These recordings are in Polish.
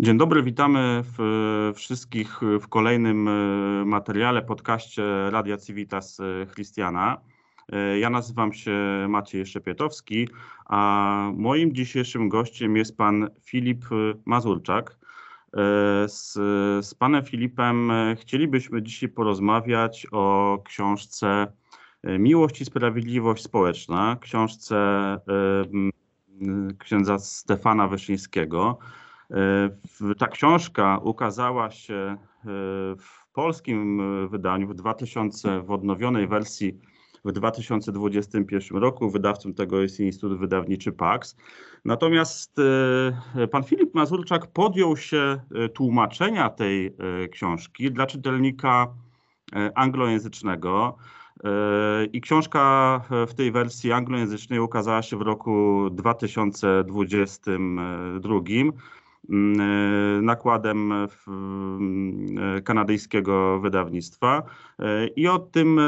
Dzień dobry, witamy w, wszystkich w kolejnym e, materiale, podcaście Radia Civitas e, Christiana. E, ja nazywam się Maciej Szepietowski, a moim dzisiejszym gościem jest pan Filip Mazurczak. Z, z panem Filipem chcielibyśmy dzisiaj porozmawiać o książce Miłość i Sprawiedliwość Społeczna, książce księdza Stefana Wyszyńskiego. Ta książka ukazała się e, w polskim e, wydaniu w 2000, w odnowionej wersji w 2021 roku. Wydawcą tego jest Instytut Wydawniczy PAX. Natomiast e, pan Filip Mazurczak podjął się tłumaczenia tej książki dla czytelnika anglojęzycznego. I książka w tej wersji anglojęzycznej ukazała się w roku 2022. Mm, e, nakładem mm, e, kanadyjskiego wydawnictwa. E, I o tym,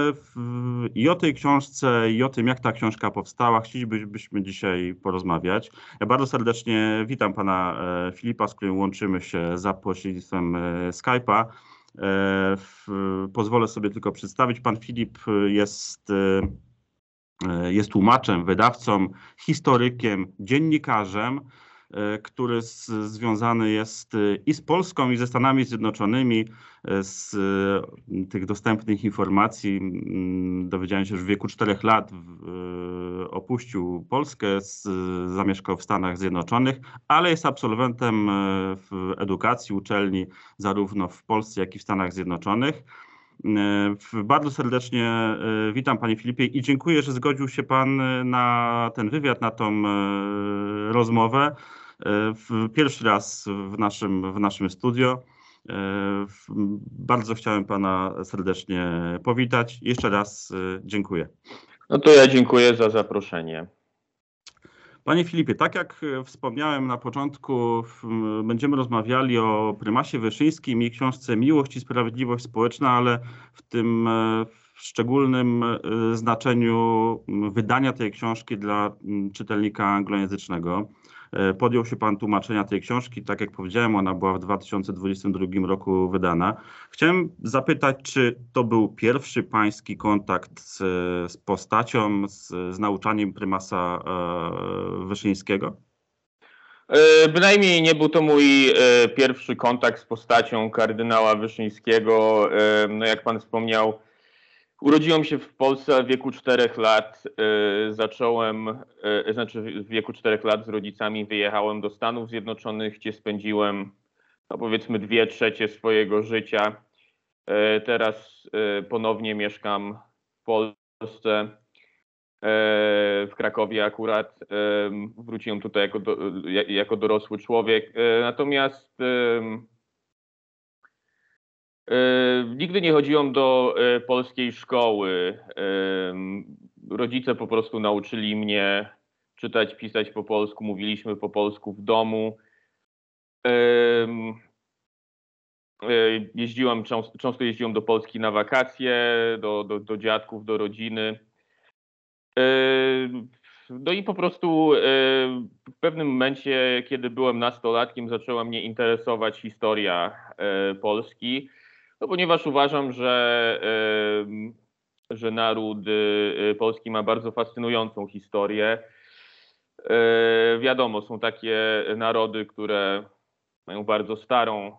i o tej książce, i o tym, jak ta książka powstała, chcielibyśmy dzisiaj porozmawiać. Ja bardzo serdecznie witam pana Filipa, z którym łączymy się za pośrednictwem Skype'a. Pozwolę sobie tylko przedstawić. Pan Filip jest jest tłumaczem, wydawcą, historykiem, dziennikarzem. E, który z, związany jest e, i z Polską, i ze Stanami Zjednoczonymi. E, z tych dostępnych informacji dowiedziałem się, że w wieku 4 lat opuścił Polskę, zamieszkał w Stanach Zjednoczonych, ale jest absolwentem w edukacji uczelni zarówno w Polsce, jak i w Stanach Zjednoczonych. Bardzo serdecznie witam Panie Filipie i dziękuję, że zgodził się Pan na ten wywiad, na tą rozmowę. Pierwszy raz w naszym, w naszym studio. E, bardzo chciałem Pana serdecznie powitać. Jeszcze raz e, dziękuję. No to ja dziękuję za zaproszenie. Panie Filipie, tak jak wspomniałem na początku, będziemy rozmawiali o prymasie Wyszyńskim i książce Miłość i Sprawiedliwość Społeczna, ale w tym e, w szczególnym znaczeniu wydania tej książki dla czytelnika anglojęzycznego. E, podjął się Pan tłumaczenia tej książki. Tak jak powiedziałem, ona była w 2022 roku wydana. Chciałem zapytać, czy to był pierwszy Pański kontakt z, z postacią, z, z nauczaniem prymasa e, Wyszyńskiego? E, bynajmniej nie był to mój pierwszy kontakt z postacią kardynała Wyszyńskiego. No jak pan wspomniał, Urodziłem się w Polsce w wieku 4 lat. Y, zacząłem, y, znaczy w wieku 4 lat z rodzicami wyjechałem do Stanów Zjednoczonych, gdzie spędziłem no powiedzmy dwie trzecie swojego życia. Y, teraz ponownie mieszkam w Polsce, w Krakowie akurat. Wróciłem tutaj jako, do, jako dorosły człowiek. Natomiast nigdy nie chodziłem do e, polskiej szkoły. E, rodzice po prostu nauczyli mnie czytać, pisać po polsku, mówiliśmy po polsku w domu. Jeździłem, często jeździłem do Polski na wakacje, do, do, do dziadków, do rodziny. No i po prostu w pewnym momencie, kiedy byłem nastolatkiem, zaczęła mnie interesować historia Polski. No ponieważ uważam, że, że naród y, polski ma bardzo fascynującą historię. E, wiadomo, są takie narody, które mają bardzo starą,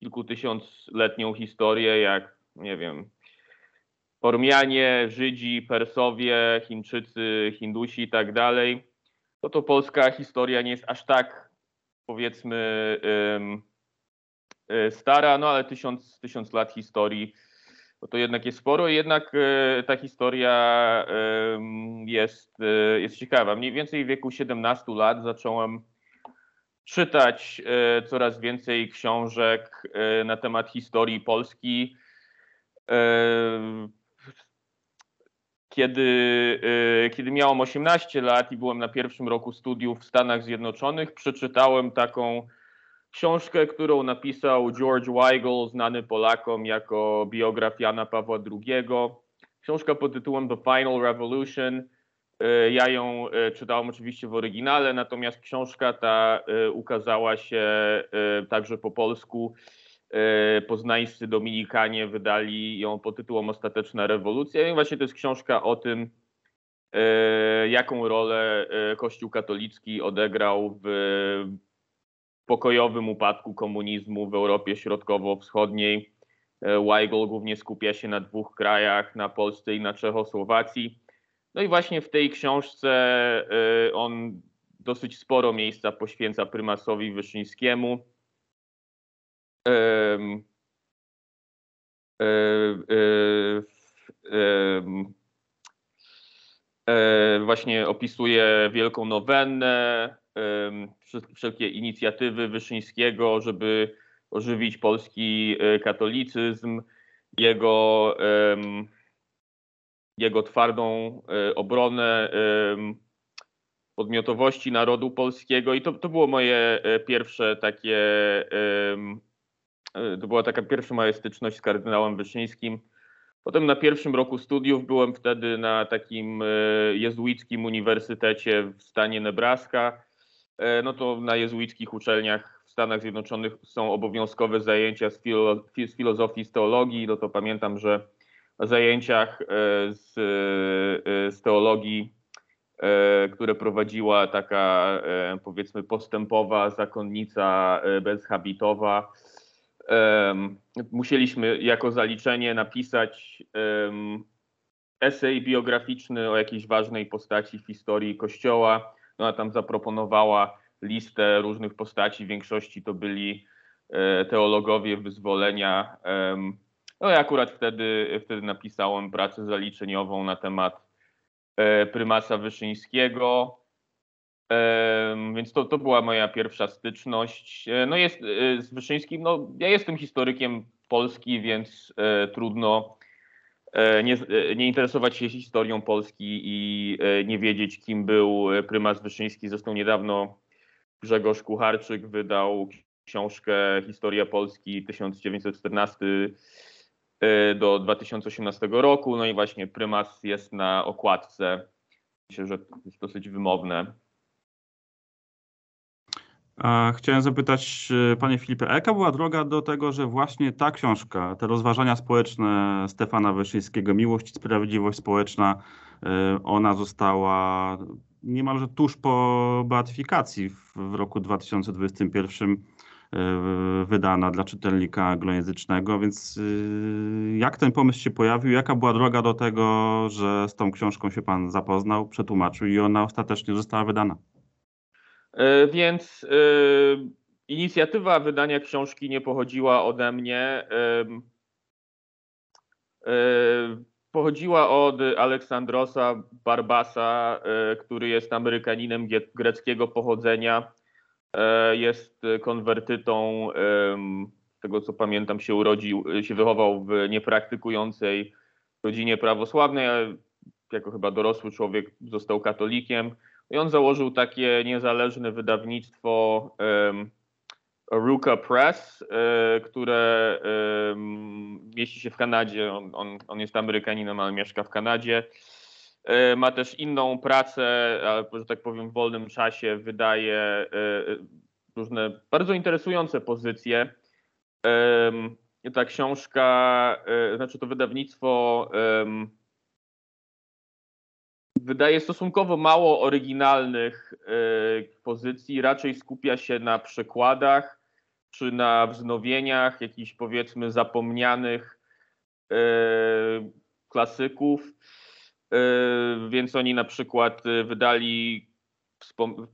kilkutysiącletnią historię, jak nie wiem, Ormianie, Żydzi, Persowie, Chińczycy, Hindusi i tak dalej. No to polska historia nie jest aż tak, powiedzmy, E, stara, no ale tysiąc, tysiąc lat historii, bo to jednak jest sporo i jednak e, ta historia jest, e, jest ciekawa. Mniej więcej w wieku 17 lat zacząłem czytać coraz więcej książek na temat historii Polski. Kiedy, kiedy miałem 18 lat i byłem na pierwszym roku studiów w Stanach Zjednoczonych, przeczytałem taką książkę, którą napisał George Weigel, znany Polakom jako biograf Jana Pawła II. Książka pod tytułem The Final Revolution. Ja ją czytałem oczywiście w oryginale, natomiast książka ta ukazała się także po polsku. Poznańscy Dominikanie wydali ją pod tytułem Ostateczna rewolucja. I właśnie to jest książka o tym, jaką rolę Kościół katolicki odegrał w pokojowym upadku komunizmu w Europie Środkowo-Wschodniej. E, Weigl głównie skupia się na dwóch krajach, na Polsce i na Czechosłowacji. No i właśnie w tej książce e, on dosyć sporo miejsca poświęca prymasowi Wyszyńskiemu. E, właśnie opisuje wielką nowennę, wszelkie inicjatywy Wyszyńskiego, żeby ożywić polski e, katolicyzm, jego, jego twardą e, obronę podmiotowości narodu polskiego i to, to było moje e, pierwsze takie, to była taka pierwsza moja styczność z kardynałem Wyszyńskim. Potem na pierwszym roku studiów byłem wtedy na takim jezuickim uniwersytecie w stanie Nebraska. No to na jezuickich uczelniach Stanach Zjednoczonych są obowiązkowe zajęcia z, filo, z filozofii, z teologii, no to pamiętam, że na zajęciach e, z, e, z teologii, e, które prowadziła taka powiedzmy postępowa zakonnica bezhabitowa, musieliśmy jako zaliczenie napisać esej biograficzny o jakiejś ważnej postaci w historii Kościoła. No, tam zaproponowała listę różnych postaci. W większości to byli e, teologowie wyzwolenia. No ja akurat wtedy, wtedy napisałem pracę zaliczeniową na temat e, prymasa Wyszyńskiego. Więc to, to była moja pierwsza styczność. E, no jest z Wyszyńskim, no ja jestem historykiem Polski, więc trudno nie, nie, interesować się historią Polski i nie wiedzieć, kim był prymas Wyszyński. Zresztą niedawno Grzegorz Kucharczyk wydał książkę Historia Polski 1914 e, do 2018 roku. No i właśnie prymas jest na okładce. Myślę, że jest dosyć wymowne. Chciałem zapytać Panie Filipie, jaka była droga do tego, że właśnie ta książka, te rozważania społeczne Stefana Wyszyńskiego, Miłość i Sprawiedliwość Społeczna, e, ona została niemalże tuż po beatyfikacji w, roku 2021 e, wydana dla czytelnika anglojęzycznego, więc e, jak ten pomysł się pojawił, jaka była droga do tego, że z tą książką się Pan zapoznał, przetłumaczył i ona ostatecznie została wydana? E, więc inicjatywa wydania książki nie pochodziła ode mnie pochodziła od Aleksandrosa Barbasa, e, który jest Amerykaninem greckiego pochodzenia. E, jest konwertytą, z tego co pamiętam, się urodził, się wychował w niepraktykującej rodzinie prawosławnej, jako chyba dorosły człowiek został katolikiem. I on założył takie niezależne wydawnictwo Aruka Press, e, które mieści się w Kanadzie. On, on, on, jest Amerykaninem, ale mieszka w Kanadzie. E, ma też inną pracę, że tak powiem, w wolnym czasie wydaje e, różne bardzo interesujące pozycje. Ta książka, znaczy to wydawnictwo wydaje stosunkowo mało oryginalnych pozycji, raczej skupia się na przekładach czy na wznowieniach jakichś powiedzmy zapomnianych e, klasyków. E, więc oni na przykład wydali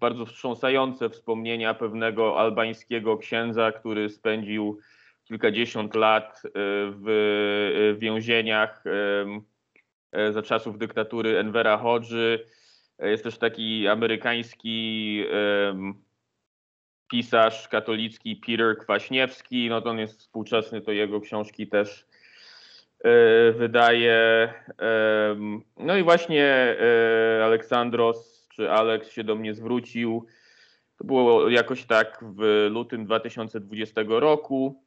bardzo wstrząsające wspomnienia pewnego albańskiego księdza, który spędził kilkadziesiąt lat e, w więzieniach za czasów dyktatury Envera Hodży. Jest też taki amerykański pisarz katolicki Peter Kwaśniewski, no to on jest współczesny, to jego książki też e, wydaje. No i właśnie e, Aleksandros czy Alex się do mnie zwrócił. To było jakoś tak w lutym 2020 roku.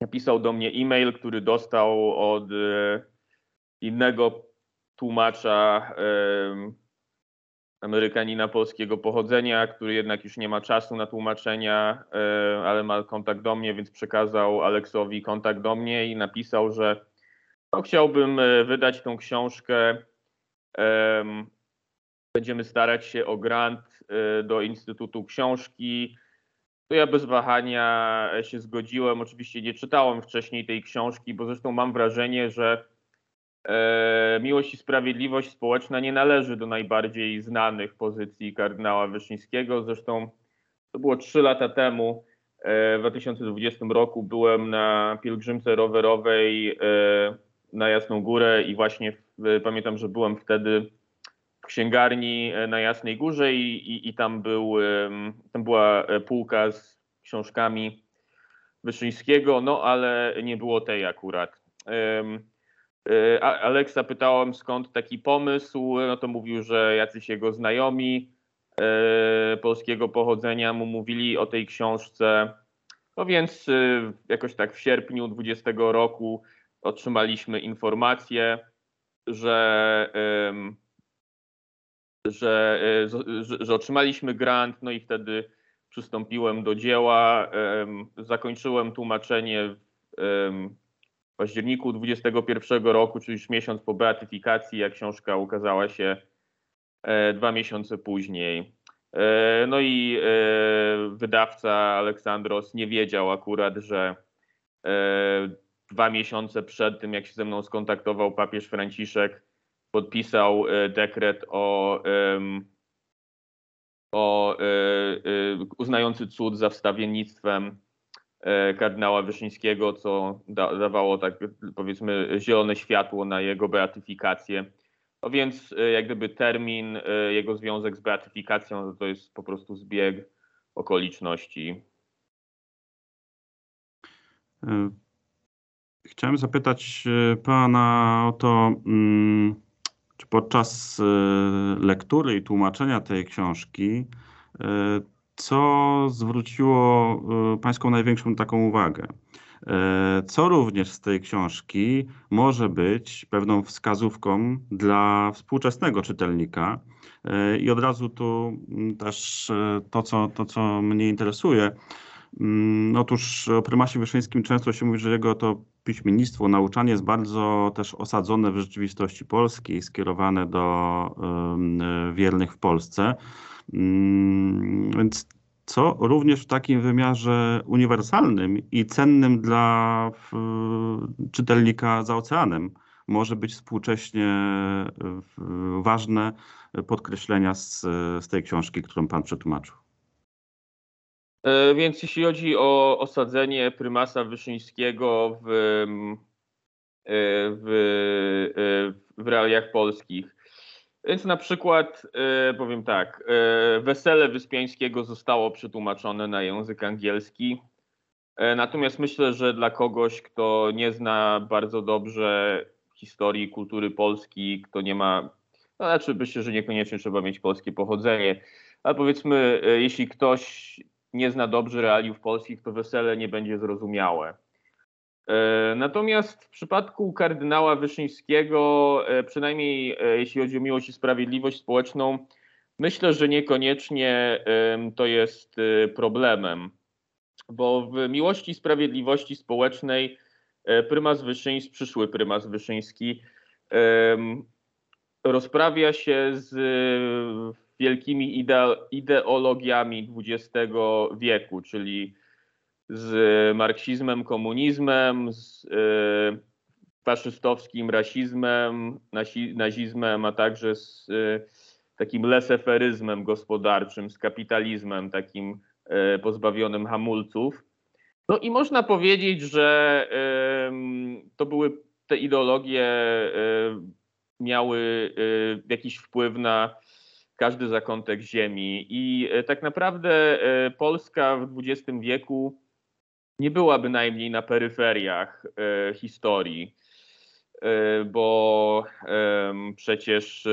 Napisał do mnie e-mail, który dostał od e, innego tłumacza Amerykanina polskiego pochodzenia, który jednak już nie ma czasu na tłumaczenia, ale ma kontakt do mnie, więc przekazał Aleksowi kontakt do mnie i napisał, że no, chciałbym wydać tą książkę. Będziemy starać się o grant do Instytutu Książki to ja bez wahania się zgodziłem. Oczywiście nie czytałem wcześniej tej książki, bo zresztą mam wrażenie, że e, Miłość i Sprawiedliwość Społeczna nie należy do najbardziej znanych pozycji kardynała Wyszyńskiego. Zresztą to było trzy lata temu. E, w 2020 roku byłem na pielgrzymce rowerowej e, na Jasną Górę i właśnie pamiętam, że byłem wtedy w księgarni e, na Jasnej Górze i, i, i tam, był, tam była e, półka z książkami Wyszyńskiego, no ale nie było tej akurat. E, Aleksa pytałem skąd taki pomysł, no to mówił, że jacyś jego znajomi polskiego pochodzenia mu mówili o tej książce. No więc jakoś tak w sierpniu 20 roku otrzymaliśmy informację, że że, że otrzymaliśmy grant, no i wtedy przystąpiłem do dzieła. Zakończyłem tłumaczenie w październiku 2021 roku, czyli już miesiąc po beatyfikacji, jak książka ukazała się e, dwa miesiące później. E, no i wydawca Aleksandros nie wiedział akurat, że dwa miesiące przed tym, jak się ze mną skontaktował papież Franciszek, podpisał e, dekret o, o e, e, uznający cud za wstawiennictwem kardynała Wyszyńskiego, co da, dawało tak powiedzmy zielone światło na jego beatyfikację. No więc jak gdyby termin, jego związek z beatyfikacją to jest po prostu zbieg okoliczności. Chciałem zapytać pana o to, mm, czy podczas e, lektury i tłumaczenia tej książki, e, co zwróciło e, Pańską największą taką uwagę? Co również z tej książki może być pewną wskazówką dla współczesnego czytelnika. I od razu tu mm, też to, co, to, co mnie interesuje. Mm, otóż o prymasie Wyszyńskim często się mówi, że jego to piśmiennictwo, nauczanie jest bardzo też osadzone w rzeczywistości polskiej, skierowane do wiernych w Polsce. Mm, więc co również w takim wymiarze uniwersalnym i cennym dla czytelnika za oceanem może być współcześnie ważne podkreślenia z, z tej książki, którą Pan przetłumaczył. E, więc jeśli chodzi o osadzenie prymasa Wyszyńskiego w, e, w, e, w realiach polskich. Więc na przykład powiem tak, Wesele Wyspiańskiego zostało przetłumaczone na język angielski. Natomiast myślę, że dla kogoś, kto nie zna bardzo dobrze historii kultury Polski, kto nie ma, no znaczy myślę, że niekoniecznie trzeba mieć polskie pochodzenie, ale powiedzmy, jeśli ktoś nie zna dobrze realiów polskich, to wesele nie będzie zrozumiałe. E, natomiast w przypadku kardynała Wyszyńskiego, e, przynajmniej e, jeśli chodzi o miłość i sprawiedliwość społeczną, myślę, że niekoniecznie to jest problemem, bo w miłości i sprawiedliwości społecznej prymas Wyszyński, przyszły prymas Wyszyński rozprawia się z wielkimi ideologiami XX wieku, czyli z marksizmem, komunizmem, z e, faszystowskim rasizmem, nazizmem, a także z e, takim leseferyzmem gospodarczym, z kapitalizmem takim e, pozbawionym hamulców. No i można powiedzieć, że to były te ideologie miały jakiś wpływ na każdy zakątek ziemi. I tak naprawdę Polska w XX wieku nie była bynajmniej na peryferiach e, historii, bo przecież,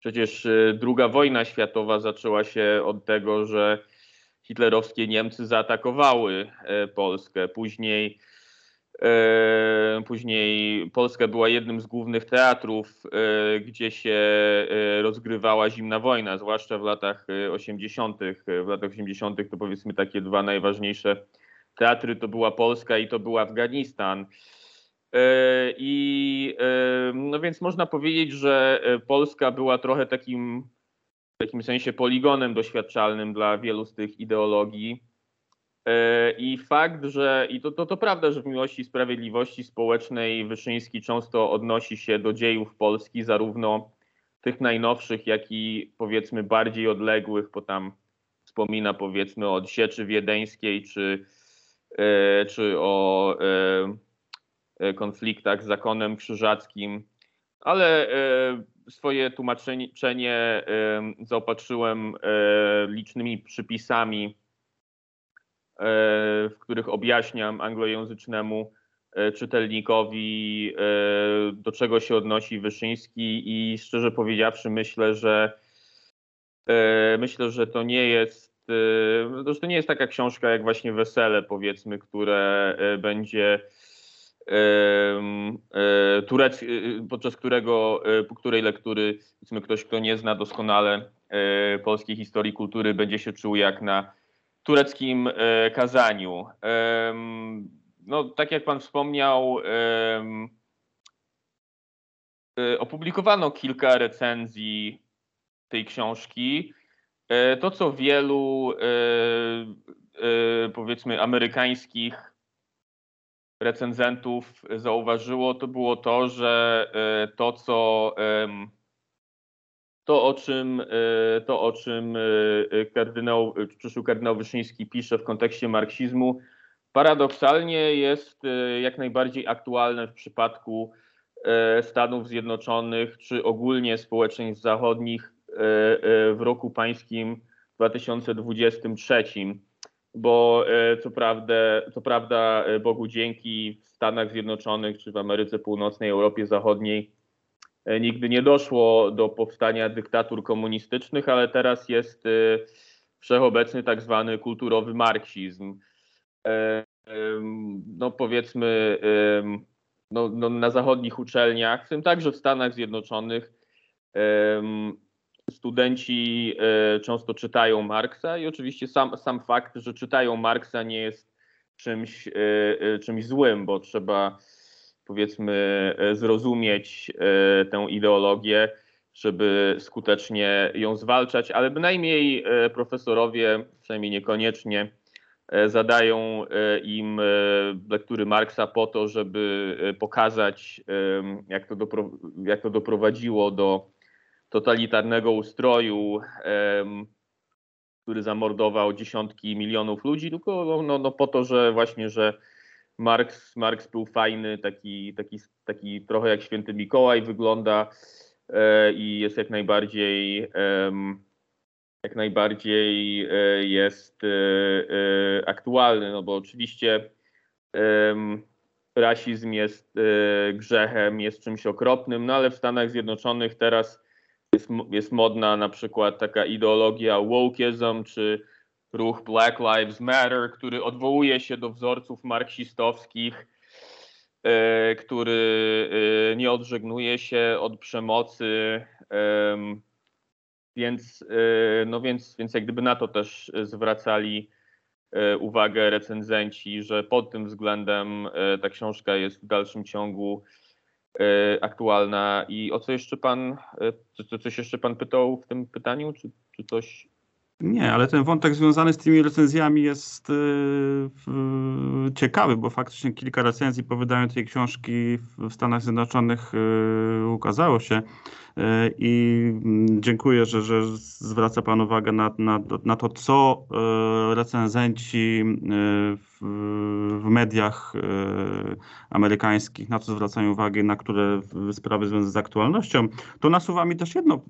przecież II wojna światowa zaczęła się od tego, że hitlerowskie Niemcy zaatakowały Polskę. Później Później Polska była jednym z głównych teatrów, gdzie się rozgrywała zimna wojna, zwłaszcza w latach 80. W latach 80. to powiedzmy takie dwa najważniejsze teatry to była Polska i to był Afganistan. I no więc można powiedzieć, że Polska była trochę takim w jakimś sensie poligonem doświadczalnym dla wielu z tych ideologii. E, I fakt, że, i to, to, to prawda, że w miłości sprawiedliwości społecznej Wyszyński często odnosi się do dziejów Polski, zarówno tych najnowszych, jak i powiedzmy bardziej odległych, bo tam wspomina powiedzmy o Sieczy Wiedeńskiej, czy, e, czy o e, konfliktach z zakonem krzyżackim, ale swoje tłumaczenie zaopatrzyłem licznymi przypisami E, w których objaśniam anglojęzycznemu e, czytelnikowi, e, do czego się odnosi Wyszyński i szczerze powiedziawszy myślę, że myślę, że to nie jest to nie jest taka książka jak właśnie Wesele powiedzmy, które będzie turec, podczas którego, po której lektury powiedzmy ktoś, kto nie zna doskonale polskiej historii kultury będzie się czuł jak na tureckim e, kazaniu. No, tak jak pan wspomniał, e, opublikowano kilka recenzji tej książki. E, to, co wielu powiedzmy amerykańskich recenzentów zauważyło, to było to, że to, co to, o czym, e, to, o czym e, kardynał, przyszły kardynał Wyszyński pisze w kontekście marksizmu, paradoksalnie jest e, jak najbardziej aktualne w przypadku Stanów Zjednoczonych, czy ogólnie społeczeństw zachodnich w roku pańskim 2023. Bo co prawda, co prawda Bogu dzięki w Stanach Zjednoczonych, czy w Ameryce Północnej, Europie Zachodniej E, nigdy nie doszło do powstania dyktatur komunistycznych, ale teraz jest e, wszechobecny tak zwany kulturowy marksizm. E, no powiedzmy, no, no na zachodnich uczelniach, w tym także w Stanach Zjednoczonych, studenci często czytają Marksa i oczywiście sam, sam fakt, że czytają Marksa nie jest czymś, czymś złym, bo trzeba powiedzmy e, zrozumieć e, tę ideologię, żeby skutecznie ją zwalczać, ale bynajmniej e, profesorowie, przynajmniej niekoniecznie, zadają im lektury Marksa po to, żeby pokazać, jak to, dopro jak to doprowadziło do totalitarnego ustroju, który zamordował dziesiątki milionów ludzi, tylko no, no, no po to, że właśnie, że Marx, Marx był fajny, taki, taki, taki trochę jak święty Mikołaj wygląda e, i jest jak najbardziej e, jak najbardziej e, jest e, e, aktualny, no bo oczywiście rasizm jest e, grzechem, jest czymś okropnym, no ale w Stanach Zjednoczonych teraz jest, jest modna na przykład taka ideologia wokeism, czy ruch Black Lives Matter, który odwołuje się do wzorców marksistowskich, e, który e, nie odżegnuje się od przemocy. Więc, e, no więc, więc jak gdyby na to też zwracali uwagę recenzenci, że pod tym względem ta książka jest w dalszym ciągu aktualna. I o co jeszcze pan, co, coś jeszcze pan pytał w tym pytaniu, czy, czy coś nie, ale ten wątek związany z tymi recenzjami jest yy, ciekawy, bo faktycznie kilka recenzji po wydaniu tej książki w Stanach Zjednoczonych yy, ukazało się. Yy, I mm, dziękuję, że, że zwraca Pan uwagę na, na, na to, co recenzenci w, w mediach amerykańskich, na co zwracają uwagę, na które sprawy związane z aktualnością. To nasuwa mi też jedno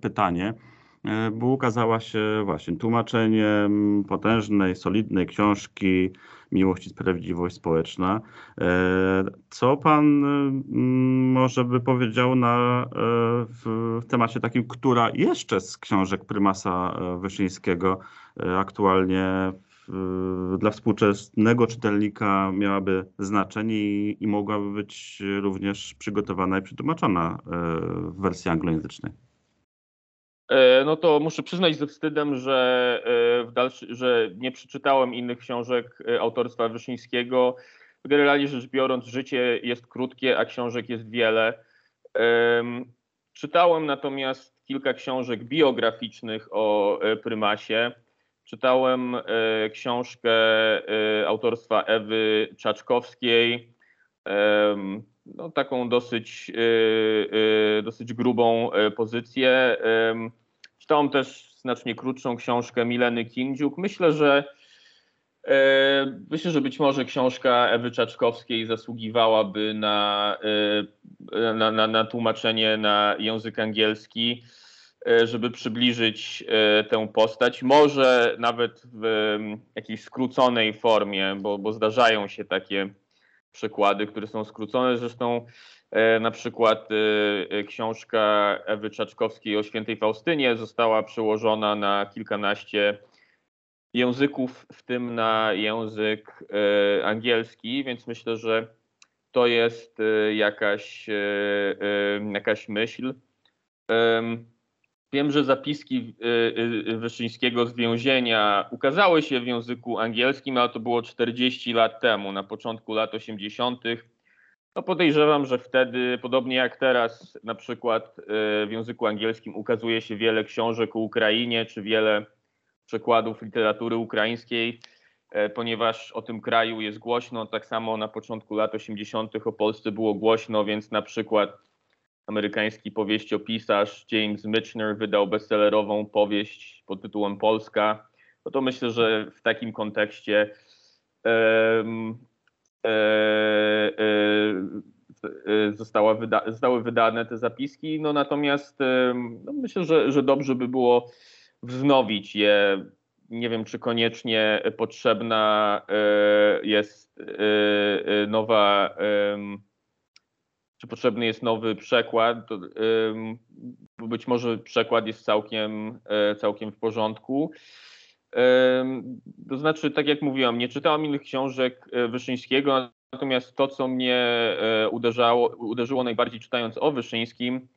pytanie. E, bo ukazała się właśnie tłumaczeniem potężnej, solidnej książki Miłość i Sprawiedliwość Społeczna. E, co pan może by powiedział na, e, w, w temacie takim, która jeszcze z książek prymasa Wyszyńskiego aktualnie dla współczesnego czytelnika miałaby znaczenie i, i mogłaby być również przygotowana i przetłumaczona w wersji anglojęzycznej. No to muszę przyznać ze wstydem, że, w dalszy, że nie przeczytałem innych książek autorstwa Wyszyńskiego. Generalnie rzecz biorąc, życie jest krótkie, a książek jest wiele. Czytałem natomiast kilka książek biograficznych o e, prymasie. Czytałem e, książkę e, autorstwa Ewy Czaczkowskiej, no, taką dosyć, dosyć grubą pozycję. Czytałem też znacznie krótszą książkę Mileny Kindziuk. Myślę, że E, myślę, że być może książka Ewy Czaczkowskiej zasługiwałaby na, e, na, na, na tłumaczenie na język angielski, e, żeby przybliżyć tę postać. Może nawet w jakiejś skróconej formie, bo, bo zdarzają się takie przykłady, które są skrócone. Zresztą na przykład książka Ewy Czaczkowskiej o świętej Faustynie została przełożona na kilkanaście języków, w tym na język e, angielski, więc myślę, że to jest e, jakaś, e, jakaś myśl. Wiem, że zapiski Wyszyńskiego z więzienia ukazały się w języku angielskim, ale to było 40 lat temu, na początku lat 80. No podejrzewam, że wtedy, podobnie jak teraz, na przykład w języku angielskim ukazuje się wiele książek o Ukrainie, czy wiele przekładów literatury ukraińskiej, e, ponieważ o tym kraju jest głośno. Tak samo na początku lat 80. o Polsce było głośno, więc na przykład amerykański powieściopisarz James Michener wydał bestsellerową powieść pod tytułem Polska. No to myślę, że w takim kontekście um, e, e, została wyda zostały wydane te zapiski. No natomiast no myślę, że, że dobrze by było wznowić je. Nie wiem, czy koniecznie potrzebna e, jest e, e, nowa, czy potrzebny jest nowy przekład. Być może przekład jest całkiem, całkiem w porządku. To znaczy, tak jak mówiłam, nie czytałam innych książek Wyszyńskiego, natomiast to, co mnie uderzało, uderzyło najbardziej czytając o Wyszyńskim,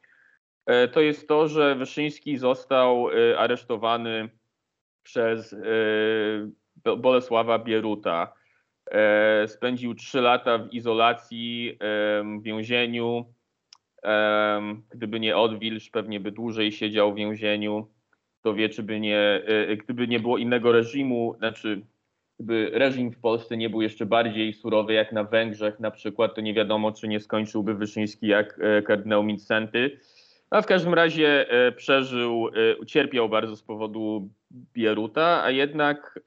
E, to jest to, że Wyszyński został e, aresztowany przez e, Bolesława Bieruta. Spędził trzy lata w izolacji, w więzieniu. Gdyby nie odwilż, pewnie by dłużej siedział w więzieniu. To wie, czy by nie, gdyby nie było innego reżimu, znaczy gdyby reżim w Polsce nie był jeszcze bardziej surowy jak na Węgrzech na przykład, to nie wiadomo, czy nie skończyłby Wyszyński jak kardynał Mincenty. A w każdym razie e, przeżył, e, ucierpiał bardzo z powodu Bieruta, a jednak,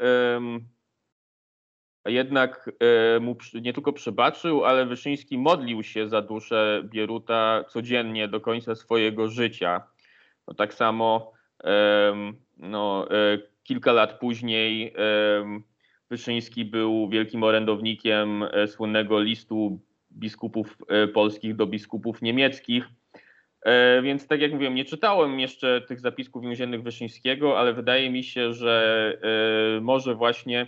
jednak e, mu nie tylko przebaczył, ale Wyszyński modlił się za duszę Bieruta codziennie do końca swojego życia. No, tak samo no, kilka lat później Wyszyński był wielkim orędownikiem słynnego listu biskupów polskich do biskupów niemieckich E, więc tak jak mówiłem, nie czytałem jeszcze tych zapisków więziennych Wyszyńskiego, ale wydaje mi się, że e, może właśnie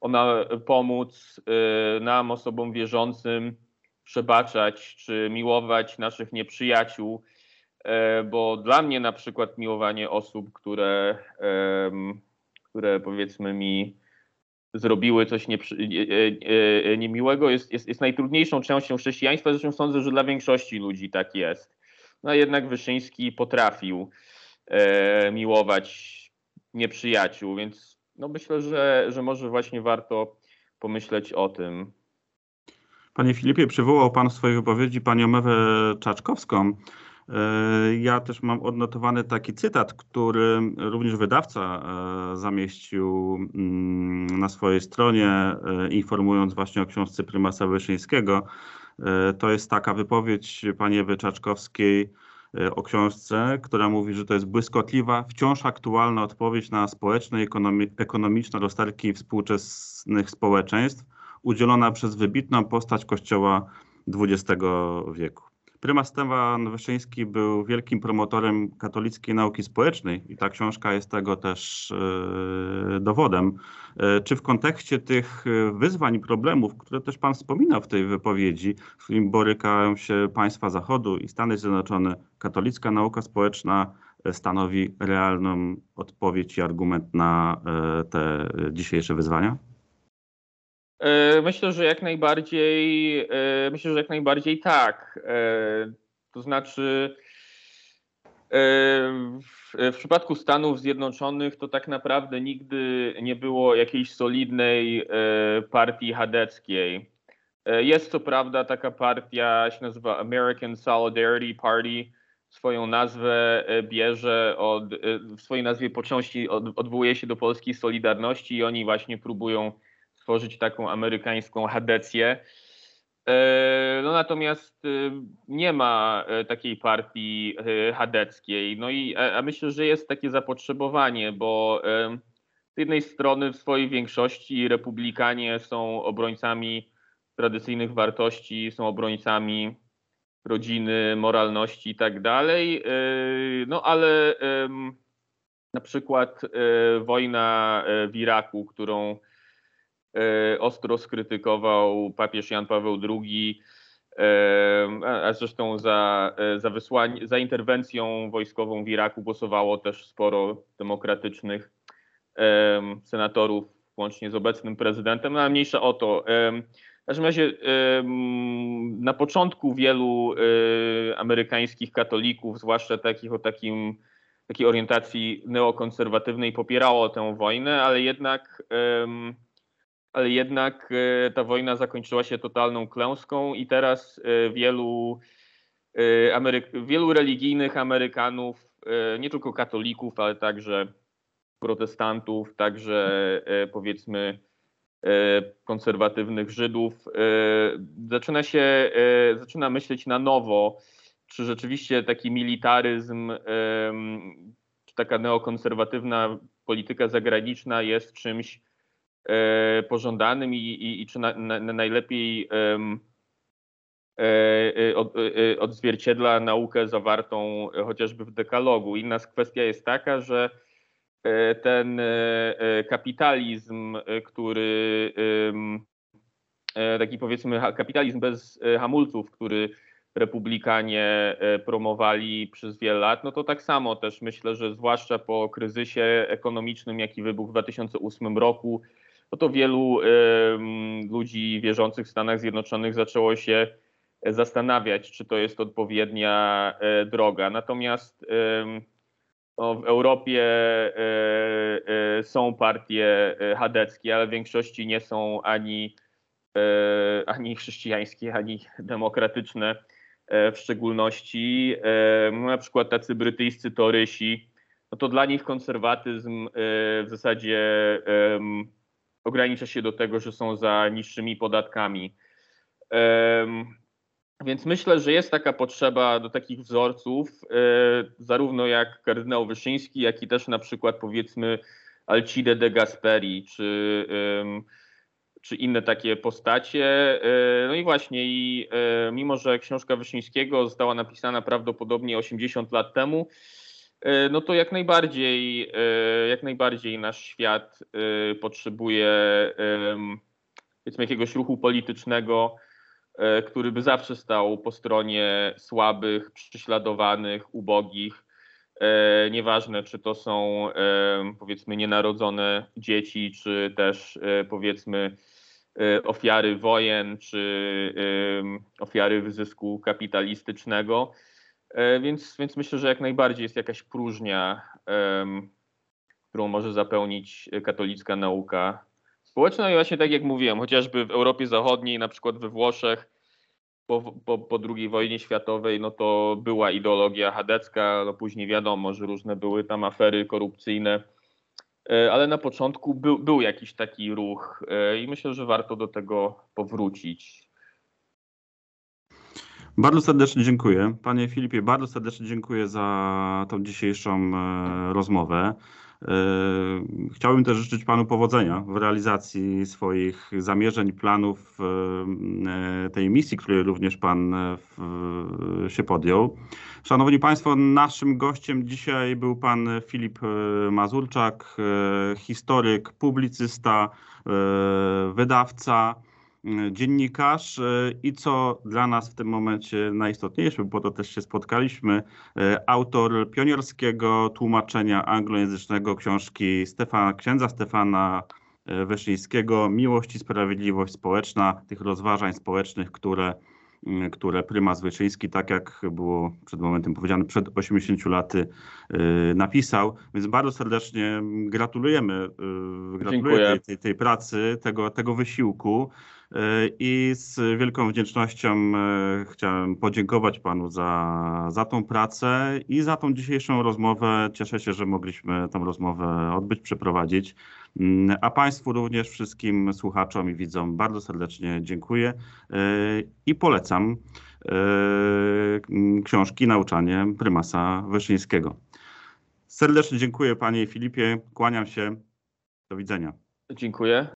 ona pomóc e, nam, osobom wierzącym, przebaczać czy miłować naszych nieprzyjaciół, bo dla mnie na przykład miłowanie osób, które, które powiedzmy mi zrobiły coś niemiłego, jest, jest, jest najtrudniejszą częścią chrześcijaństwa. Zresztą sądzę, że dla większości ludzi tak jest no jednak Wyszyński potrafił e, miłować nieprzyjaciół, więc no myślę, że, że może właśnie warto pomyśleć o tym. Panie Filipie, przywołał Pan w swojej wypowiedzi Panią Ewę Czaczkowską. E, ja też mam odnotowany taki cytat, który również wydawca e, zamieścił mm, na swojej stronie, e, informując właśnie o książce prymasa Wyszyńskiego. To jest taka wypowiedź pani Ewy Czaczkowskiej e, o książce, która mówi, że to jest błyskotliwa, wciąż aktualna odpowiedź na społeczne i ekonomiczne rozterki współczesnych społeczeństw, udzielona przez wybitną postać Kościoła XX wieku. Prymas Stefan Wyszyński był wielkim promotorem katolickiej nauki społecznej i ta książka jest tego też dowodem. Czy w kontekście tych wyzwań i problemów, które też Pan wspominał w tej wypowiedzi, z którymi borykają się państwa Zachodu i Stany Zjednoczone, katolicka nauka społeczna stanowi realną odpowiedź i argument na te dzisiejsze wyzwania? Myślę, że jak najbardziej, myślę, że jak najbardziej tak. To znaczy, w przypadku Stanów Zjednoczonych to tak naprawdę nigdy nie było jakiejś solidnej e, partii chadeckiej. E, jest co prawda taka partia, się nazywa American Solidarity Party. Swoją nazwę e, bierze od, w swojej nazwie po części odwołuje się do polskiej Solidarności i oni właśnie próbują stworzyć taką amerykańską chadecję. E, no natomiast e, nie ma e, takiej partii chadeckiej. No i a myślę, że jest takie zapotrzebowanie, bo z jednej strony w swojej większości republikanie są obrońcami tradycyjnych wartości, są obrońcami rodziny, moralności i tak dalej. No ale na przykład wojna w Iraku, którą ostro skrytykował papież Jan Paweł II, e, a zresztą za, e, za, wysłanie, za interwencją wojskową w Iraku głosowało też sporo demokratycznych senatorów, łącznie z obecnym prezydentem, no ale mniejsza o to. W każdym razie na początku wielu amerykańskich katolików, zwłaszcza takich o takim, takiej orientacji neokonserwatywnej, popierało tę wojnę, ale jednak ale jednak e, ta wojna zakończyła się totalną klęską i teraz e, wielu, e, Ameryk wielu religijnych Amerykanów, nie tylko katolików, ale także protestantów, także powiedzmy konserwatywnych Żydów, zaczyna się, zaczyna myśleć na nowo, czy rzeczywiście taki militaryzm, czy taka neokonserwatywna polityka zagraniczna jest czymś, pożądanym i, i, i czy na, na, na najlepiej um, od, odzwierciedla naukę zawartą chociażby w dekalogu. Inna kwestia jest taka, że ten kapitalizm, który taki powiedzmy kapitalizm bez hamulców, który republikanie promowali przez wiele lat, no to tak samo też myślę, że zwłaszcza po kryzysie ekonomicznym, jaki wybuchł w 2008 roku, no to wielu ludzi wierzących w Stanach Zjednoczonych zaczęło się zastanawiać, czy to jest odpowiednia e, droga. Natomiast no, w Europie e, e, są partie chadeckie, ale w większości nie są ani, ani chrześcijańskie, ani demokratyczne w szczególności. No, na przykład tacy brytyjscy torysi, no to dla nich konserwatyzm w zasadzie ogranicza się do tego, że są za niższymi podatkami. Więc myślę, że jest taka potrzeba do takich wzorców, e, zarówno jak kardynał Wyszyński, jak i też na przykład powiedzmy Alcide de Gasperi, czy, czy inne takie postacie. E, no i właśnie, i e, mimo że książka Wyszyńskiego została napisana prawdopodobnie 80 lat temu, no to jak najbardziej, e, jak najbardziej nasz świat e, potrzebuje powiedzmy jakiegoś ruchu politycznego, który by zawsze stał po stronie słabych, prześladowanych, ubogich. Nieważne, czy to są powiedzmy nienarodzone dzieci, czy też powiedzmy ofiary wojen, czy ofiary wyzysku kapitalistycznego. E, więc, więc myślę, że jak najbardziej jest jakaś próżnia, um, którą może zapełnić katolicka nauka społeczna. I właśnie tak jak mówiłem, chociażby w Europie Zachodniej, na przykład we Włoszech, po, po, po II wojnie światowej, no to była ideologia chadecka, no później wiadomo, że różne były tam afery korupcyjne, e, ale na początku był, był jakiś taki ruch e, i myślę, że warto do tego powrócić. Bardzo serdecznie dziękuję. Panie Filipie, bardzo serdecznie dziękuję za tą dzisiejszą e, rozmowę. E, chciałbym też życzyć Panu powodzenia w realizacji swoich zamierzeń, planów e, tej misji, której również Pan się podjął. Szanowni Państwo, naszym gościem dzisiaj był Pan Filip Mazurczak, historyk, publicysta, wydawca dziennikarz e, i co dla nas w tym momencie najistotniejsze, bo to też się spotkaliśmy, e, autor pionierskiego tłumaczenia anglojęzycznego książki Stefana, księdza Stefana e, Wyszyńskiego Miłość i Sprawiedliwość Społeczna, tych rozważań społecznych, które które prymas Wyszyński, tak jak było przed momentem powiedziane, przed 80 laty napisał. Więc bardzo serdecznie gratulujemy, gratuluję tej, tej, tej, pracy, tego, tego wysiłku. E, I z wielką wdzięcznością chciałem podziękować Panu za, za tą pracę i za tą dzisiejszą rozmowę. Cieszę się, że mogliśmy tę rozmowę odbyć, przeprowadzić. Mm, a Państwu również, wszystkim słuchaczom i widzom bardzo serdecznie dziękuję e, i polecam książki Nauczanie prymasa Wyszyńskiego. Serdecznie dziękuję Panie Filipie, kłaniam się. Do widzenia. Dziękuję.